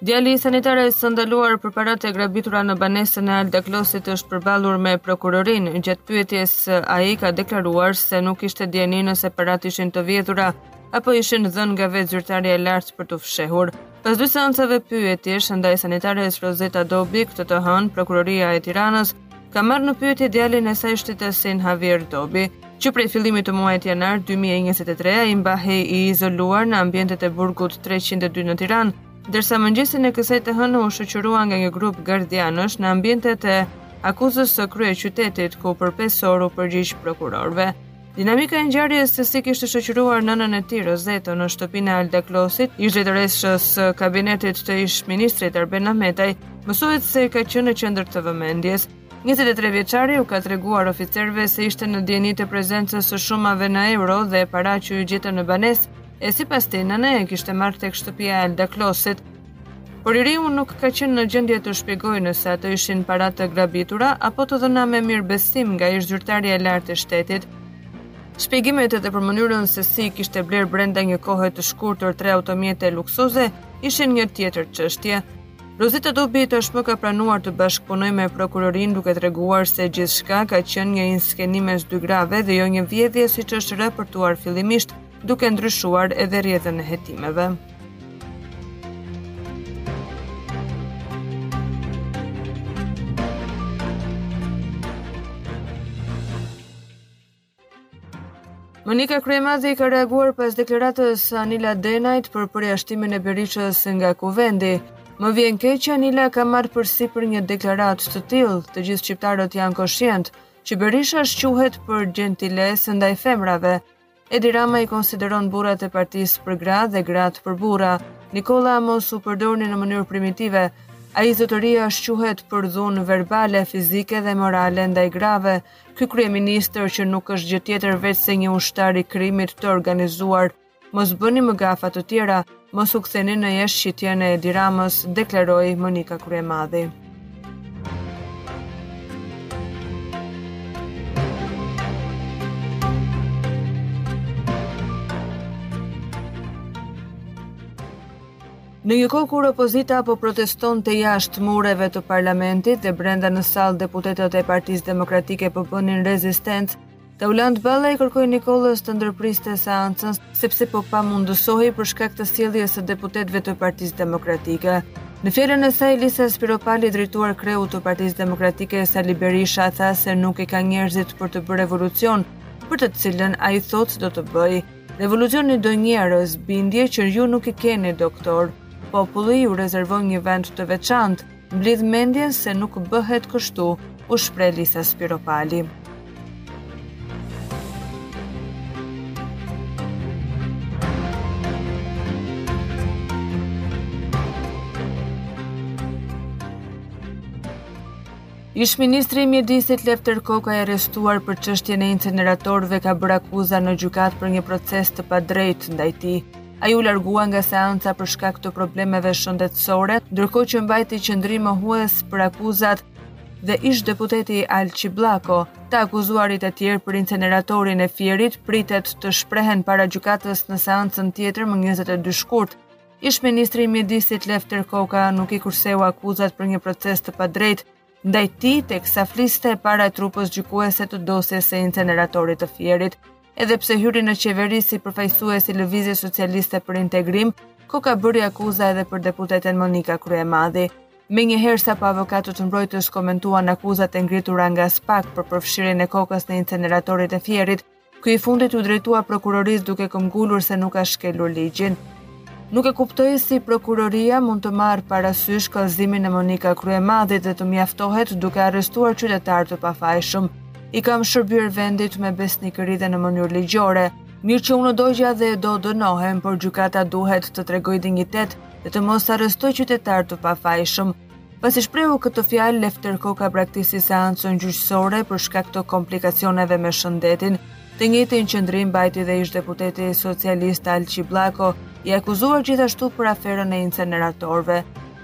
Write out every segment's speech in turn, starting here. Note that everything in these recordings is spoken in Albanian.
Djali i sanitares së ndaluar për paratë e grabitura në banesën e Alda Klosit është përballur me prokurorinë. Gjatë pyetjes ai ka deklaruar se nuk ishte në dijeni nëse paratë ishin të vjedhura apo ishin dhënë nga vetë zyrtarja e lartë për t'u fshehur. Pas dy seancave pyetjesh ndaj sanitares Rozeta Dobi këtë të hënë, prokuroria e Tiranës ka marrë në pyetje djalin e saj shtetasin Javier Dobi. Që prej fillimit të muajit janar 2023 ai mbahej i izoluar në ambientet e burgut 302 në Tiranë, ndërsa mëngjesin e kësaj të hënë u shoqërua nga një grup gardianësh në ambientet e akuzës së kryeqytetit ku për 5 orë iu përgjigj prokurorëve. Dinamika e ngjarjes se si kishte shoqëruar nënën e tij Rozeta në shtëpinë e Alda Klosit, ish drejtoreshës së kabinetit të ish ministrit Arben Ahmetaj, mësohet se ka qenë në qendër të vëmendjes. 23 vjeçari u ka treguar oficerëve se ishte në dijeni të prezencës së shumave në euro dhe para që iu gjetën në banesë, e sipas tij nëna e kishte marrë tek shtëpia e Alda Klosit. Por i riu nuk ka qenë në gjendje të shpjegojë nëse ato ishin para të grabitura apo të dhëna me mirëbesim nga ish-zyrtarja e lartë e shtetit. Shpjegimet edhe për mënyrën se si i kishte blerë brenda një kohe të shkurtër tre automjete luksoze ishin një tjetër çështje. Rozeta Dobi tashmë ka pranuar të bashkëpunojë me prokurorinë duke treguar se gjithçka ka qenë një inskenim mes dy grave dhe jo një vjedhje siç është raportuar fillimisht. duke ndryshuar edhe rrjedhën e hetimeve. Monika Kryemadhi ka reaguar pas deklaratës së Anila Denajt për përjashtimin e Berishës nga kuvendi. Më vjen keq që Anila ka marrë përsipër një deklaratë të tillë, të gjithë shqiptarët janë koshientë që Berisha shquhet për xhentilesë ndaj femrave, Edi Rama i konsideron burrat e partisë për gra dhe gratë për burra. Nikolla mos u përdorni në mënyrë primitive. Ai zotëria shquhet për dhunë verbale, fizike dhe morale ndaj grave. Ky kryeministër që nuk është gjë tjetër veçse një ushtar i krimit të organizuar. Mos bëni më gafa të tjera. Mos u ktheni në llastiqe të Edi Ramës, deklaroi Monika Kryemadhi. Në një kohë kur opozita po protestonte jashtë mureve të parlamentit dhe brenda në sallë deputetët e Partisë Demokratike po bënin rezistencë, Taulant Balla i kërkoi Nikollës të ndërpriste seancën sepse po pamundësohej për shkak të sjelljes së deputetëve të Partisë Demokratike. Në fjalën e saj, Elisa Spiropali, drejtuar kreut të Partisë Demokratike, Sali Berisha, tha se nuk i ka njerëzit për të bërë revolucion, për të cilën ai thotë se do të bëjë. Revolucioni do njerëz, bindje që ju nuk i keni, doktor. Populli ju rezervoi një vend të veçantë, Mblidh mendjen se nuk bëhet kështu, u shpreh Elisa Spiropali. Ish ministri i Mjedisit Lefter Koka i arrestuar për çështjen e inceneratorëve ka bërë akuza në gjykatë për një proces të padrejtë ndaj tij. Ai u largua nga seanca për shkak të problemeve shëndetësore, ndërkohë që mbajti qëndrim mohues për akuzat dhe ish deputeti Alqi Bllako. Të akuzuarit e tjerë për inceneratorin e Fierit pritet të shprehen para gjykatës në seancën tjetër më 22 shkurt. Ish ministri i Mjedisit Lefter Koka nuk i kurseu akuzat për një proces të padrejtë, ndaj tij teksa fliste para trupës gjykuese të dosjes së inceneratorit të Fierit. Edhe pse hyri në qeveri si përfaqësues i Lëvizjes Socialiste për Integrim, Koka bëri akuza edhe për deputeten Monika Kryemadhi. Menjëherë sapo avokatët mbrojtës komentuan akuzat e ngritura nga SPAK për përfshirjen e Kokës në inceneratorit e Fierit, Ky i fundit iu drejtua prokurorisë duke këmbgulur se nuk ka shkelur ligjin. Nuk e kuptoj si prokuroria mund të marrë parasysh kallëzimin e Monika Kryemadhit dhe të mjaftohet duke arrestuar qytetarë të pafajshëm. I kam shërbyer vendit me besnikëri dhe në mënyrë ligjore. Mirë që u dogja dhe do dënohem, por gjykata duhet të tregojë dinjitet dhe të mos arrestojë qytetarë të pafajshëm. Pasi shprehu këto fjalë, Lefter Koka braktisi seancën gjyqësore për shkak të komplikacioneve me shëndetin. Të njëjtin qëndrim mbajti dhe ish deputeti socialist Alqi Bllako, i akuzuar gjithashtu për aferën e inceneratorëve.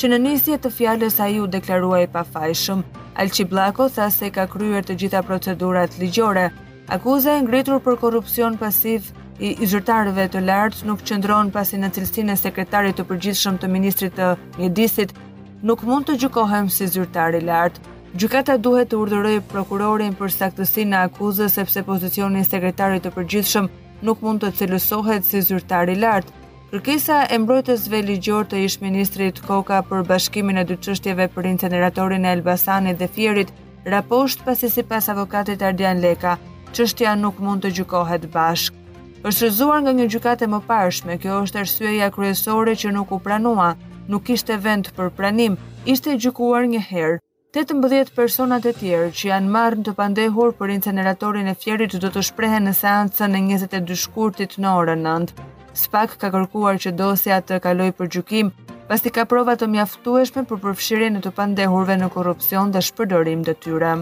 Që në nisje të fjalës ai u deklarua i pafajshëm. Alqi Bllako tha se ka kryer të gjitha procedurat ligjore, Akuza e ngritur për korrupsion pasiv i zyrtarëve të lartë nuk qëndron pasi në cilësinë e sekretarit të përgjithshëm të ministrit të Mjedisit nuk mund të gjykohem si zyrtar i lartë. Gjykata duhet të urdhërojë prokurorin për saktësinë e akuzës sepse pozicioni i sekretarit të përgjithshëm nuk mund të cilësohet si zyrtar i lartë. Kërkesa e mbrojtësve ligjorë të ish-ministrit Koka për bashkimin e dy çështjeve për inceneratorin e Elbasanit dhe Fierit Raposht pasi sipas avokatit Ardian Leka, çështja nuk mund të gjykohet bashkë. Është rrëzuar nga një gjykatë e mëparshme, kjo është arsyeja kryesore që nuk u pranua, nuk ishte vend për pranim, ishte e gjykuar një herë. 18 personat e tjerë që janë marrë të pandehur për inceneratorin e Fierit do të shprehen në seancën e 22 shkurtit në orën 9. Spak ka kërkuar që dosja të kalojë për gjykim, pasi ka prova të mjaftueshme për përfshirjen e të pandehurve në korrupsion dhe shpërdorim detyre.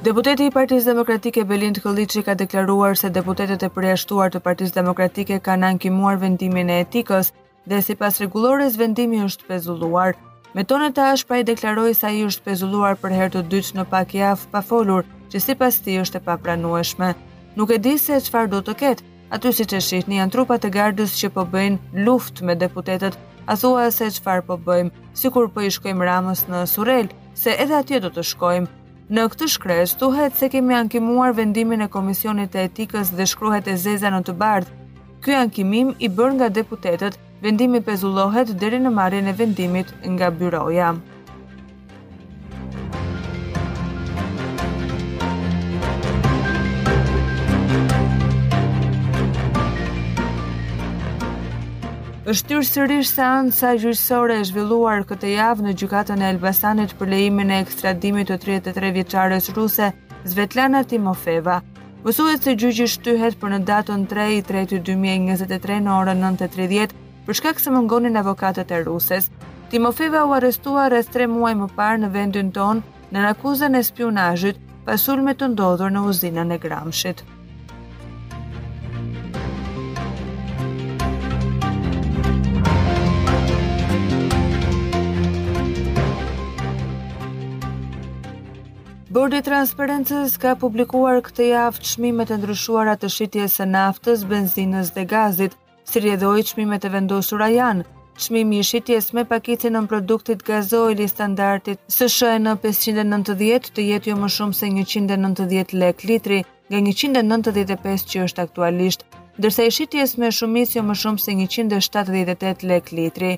Deputeti i Partisë Demokratike Belind Këlliçi ka deklaruar se deputetët e përjashtuar të Partisë Demokratike kanë ankimuar vendimin e etikës dhe sipas rregullores vendimi është pezulluar. Me tone të ashpra ai deklaroi se ai është pezulluar për herë të dytë në pak javë pa folur, që sipas tij është e papranueshme. Nuk e di se çfarë do të ketë, aty siç e shihni janë trupat e gardës që po bëjnë luftë me deputetët, a thua se çfarë po bëjmë, sikur po i shkojmë Ramës në Surrel, se edhe atje do të shkojmë. Në këtë shkresë, thuhet se kemi ankimuar vendimin e Komisionit të Etikës dhe shkruhet e zeza në të bardhë, Ky ankimim i bërë nga deputetët, vendimi pezullohet deri në marrjen e vendimit nga byroja. Është shtyrë sërish seanca gjyqësore e zhvilluar këtë javë në gjykatën e Elbasanit për lejimin e ekstradimit të 33 vjeçares ruse Svetlana Timofeva. Mësohet se gjyqi shtyhet për në datën 3 i 3-ti 2023 në orën 9.30 për shkak se mungonin avokatët e ruses. Timofeva u arrestua rreth 3 muaj më parë në vendin tonë nën akuzën e spionazhit pas sulmit të ndodhur në uzinën e Gramshit. Bordi i Transparencës ka publikuar këtë javë çmimet e ndryshuara të shitjes së naftës, benzinës dhe gazit. Si rrjedhojë çmimet e vendosura janë: çmimi i shitjes me pakicë i nënproduktit gazoil i standardit SSH EN 590 të jetë jo më shumë se 190 lekë litri, nga 195 që është aktualisht, ndërsa i shitjes me shumicë jo më shumë se 178 lekë litri.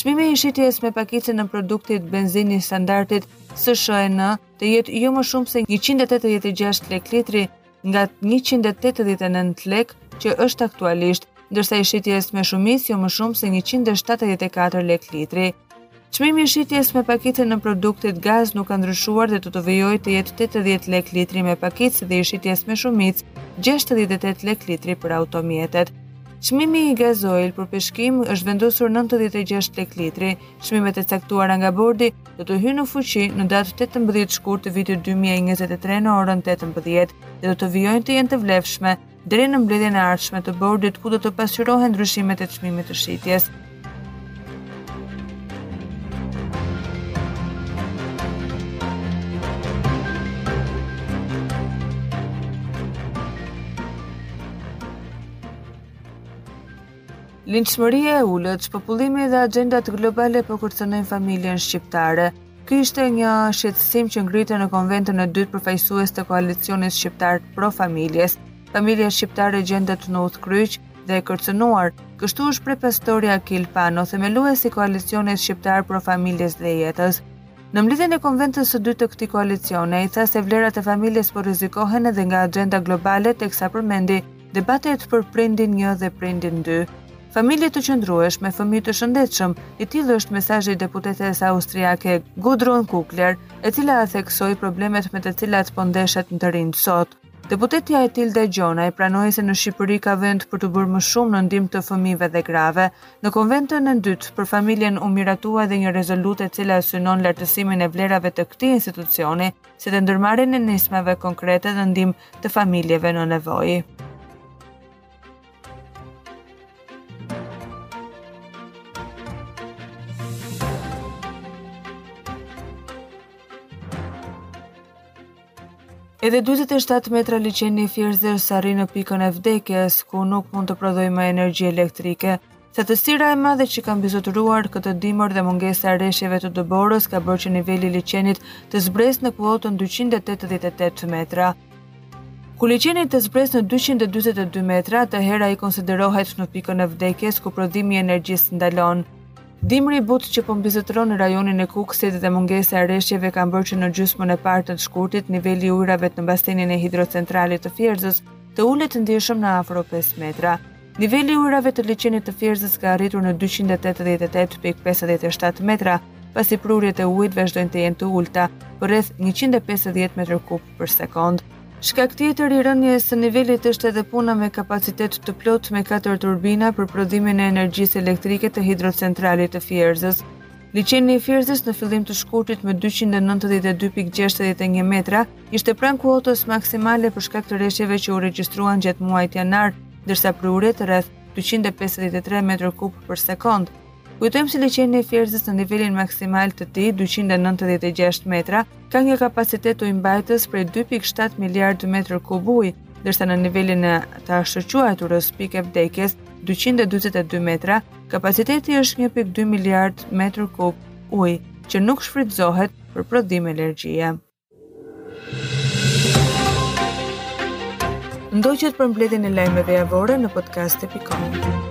Çmimi i shitjes me pakicë të produktit benzinë i standardit SSH EN të jetë jo më shumë se 186 lek litri nga 189 lek që është aktualisht, ndërsa i shitjes me shumicë jo më shumë se 174 lek litri. Çmimi i shitjes me pakicë të produktit gaz nuk ka ndryshuar dhe do të vijojë të jetë 80 lek litri me pakicë dhe i shitjes me shumicë 68 lek litri për automjetet. Çmimi i gazoil për peshkim është vendosur 96 lek litri. Çmimet e caktuara nga bordi do të hyjnë në fuqi në datë 18 shkurt të vitit 2023 në orën 18 dhe do të vijojnë të jenë të vlefshme deri në mbledhjen e ardhshme të bordit ku do të pasqyrohen ndryshimet e çmimit të shitjes. Lindshmëria e ulët, shpopullimi dhe agjendat globale po kërcënojnë familjen shqiptare. Ky ishte një shqetësim që ngritën në konventën e dytë përfaqësues të koalicionit shqiptar pro familjes. Familja shqiptare gjendet në udhkryq, dhe e kërcënuar, kështu u shpreh pastori Akil Pano, themelues i koalicionit shqiptar pro familjes dhe jetës. Në mbledhjen e konventës së dytë të këtij koalicioni, ai tha se vlerat e familjes po rrezikohen edhe nga agjenda globale teksa përmendi debatet për prindin 1 dhe prindin 2. Familje të qëndrueshme me fëmijë të shëndetshëm, i tillë është mesazhi i deputetes austriake Gudrun Kugler, e cila theksoi problemet me të cilat po ndeshen të rinjtë sot. Deputetja Etilda Gjonaj pranoi se në Shqipëri ka vend për t'u bërë më shumë në ndihmë të fëmijëve dhe grave. Në konventën e dytë për familjen u miratua edhe një rezolutë e cila synon lartësimin e vlerave të këtij institucioni, si dhe ndërmarrjen e nismave konkrete dhe ndihmë të familjeve në nevojë. Edhe 47 metra liqeni i Fierzës arrin në pikën e vdekjes, ku nuk mund të prodhojë më energji elektrike. Thatësira e madhe që ka mbizotëruar këtë dimër dhe mungesa e reshjeve të dëborës ka bërë që niveli i liqenit të zbresë në kuotën 288 metra. Kur liqeni të zbresë në 242 metra, atëherë ai konsiderohet në pikën e vdekjes ku prodhimi i energjisë ndalon. Dimri i butë që po mbizotëron rajonin e Kukësit dhe mungesa e reshjeve kanë bërë që në gjysmën e partë të shkurtit niveli i ujërave në basenin e hidrocentralit të Fierzës të ulet ndjeshëm në afro 5 metra. Niveli i ujërave të liqenit të Fierzës ka arritur në 288.57 metra, pasi prurjet e ujit vazhdojnë të jenë të ulta, prej rreth 150 m3 për sekond. Shkak tjetër i rënies së nivelit është edhe puna me kapacitet të plotë me katër turbina për prodhimin e energjisë elektrike të hidrocentralit të Fierzës. Liqeni i Fierzës në fillim të shkurtit me 292.61 metra ishte pranë kuotës maksimale për shkak të reshjeve që u regjistruan gjatë muajit janar, ndërsa prurjet rreth 253 m3 për sekond. Kujtojmë se liqeni i Fierzës në nivelin maksimal të tij 296 metra ka një kapacitet ujëmbajtës prej 2.7 miliard metër kub ujë, ndërsa në nivelin e të ashtuquajturës pikë e vdekjes 242 metra, kapaciteti është 1.2 miliard metër kub ujë, që nuk shfrytëzohet për prodhim energjie. Ndoqët përmbledhjen e lajmeve javore në podcast.com.